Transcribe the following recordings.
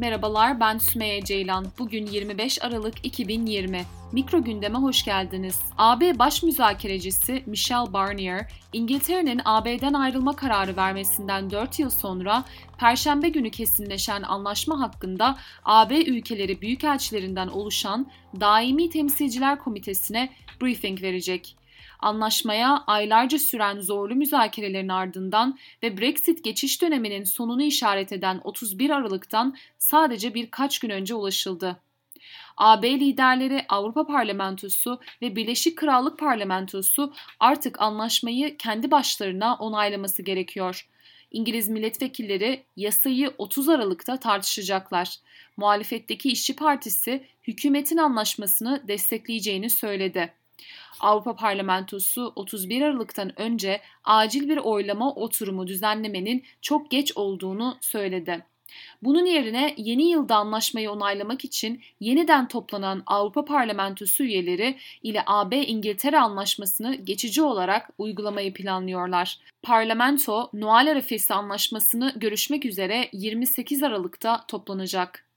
Merhabalar ben Sümeyye Ceylan. Bugün 25 Aralık 2020. Mikro gündeme hoş geldiniz. AB baş müzakerecisi Michelle Barnier, İngiltere'nin AB'den ayrılma kararı vermesinden 4 yıl sonra Perşembe günü kesinleşen anlaşma hakkında AB ülkeleri büyükelçilerinden oluşan Daimi Temsilciler Komitesi'ne briefing verecek. Anlaşmaya aylarca süren zorlu müzakerelerin ardından ve Brexit geçiş döneminin sonunu işaret eden 31 Aralık'tan sadece birkaç gün önce ulaşıldı. AB liderleri Avrupa Parlamentosu ve Birleşik Krallık Parlamentosu artık anlaşmayı kendi başlarına onaylaması gerekiyor. İngiliz milletvekilleri yasayı 30 Aralık'ta tartışacaklar. Muhalefetteki İşçi Partisi hükümetin anlaşmasını destekleyeceğini söyledi. Avrupa Parlamentosu 31 Aralık'tan önce acil bir oylama oturumu düzenlemenin çok geç olduğunu söyledi. Bunun yerine yeni yılda anlaşmayı onaylamak için yeniden toplanan Avrupa Parlamentosu üyeleri ile AB-İngiltere anlaşmasını geçici olarak uygulamayı planlıyorlar. Parlamento, Noel arifesi anlaşmasını görüşmek üzere 28 Aralık'ta toplanacak.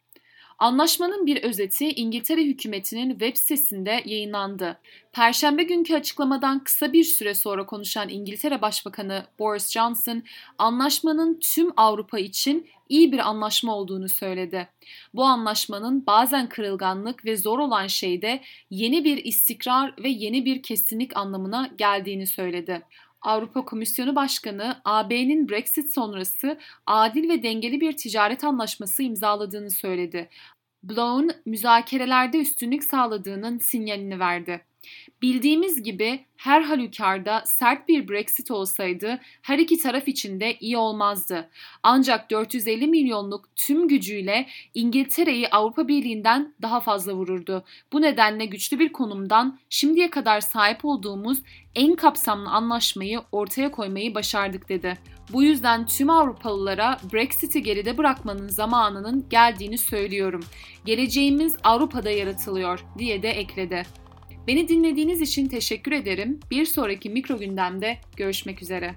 Anlaşmanın bir özeti İngiltere hükümetinin web sitesinde yayınlandı. Perşembe günkü açıklamadan kısa bir süre sonra konuşan İngiltere Başbakanı Boris Johnson, anlaşmanın tüm Avrupa için iyi bir anlaşma olduğunu söyledi. Bu anlaşmanın bazen kırılganlık ve zor olan şeyde yeni bir istikrar ve yeni bir kesinlik anlamına geldiğini söyledi. Avrupa Komisyonu Başkanı AB'nin Brexit sonrası adil ve dengeli bir ticaret anlaşması imzaladığını söyledi. Blown müzakerelerde üstünlük sağladığının sinyalini verdi. Bildiğimiz gibi her halükarda sert bir Brexit olsaydı her iki taraf için de iyi olmazdı. Ancak 450 milyonluk tüm gücüyle İngiltere'yi Avrupa Birliği'nden daha fazla vururdu. Bu nedenle güçlü bir konumdan şimdiye kadar sahip olduğumuz en kapsamlı anlaşmayı ortaya koymayı başardık dedi. Bu yüzden tüm Avrupalılara Brexit'i geride bırakmanın zamanının geldiğini söylüyorum. Geleceğimiz Avrupa'da yaratılıyor diye de ekledi. Beni dinlediğiniz için teşekkür ederim. Bir sonraki mikro gündemde görüşmek üzere.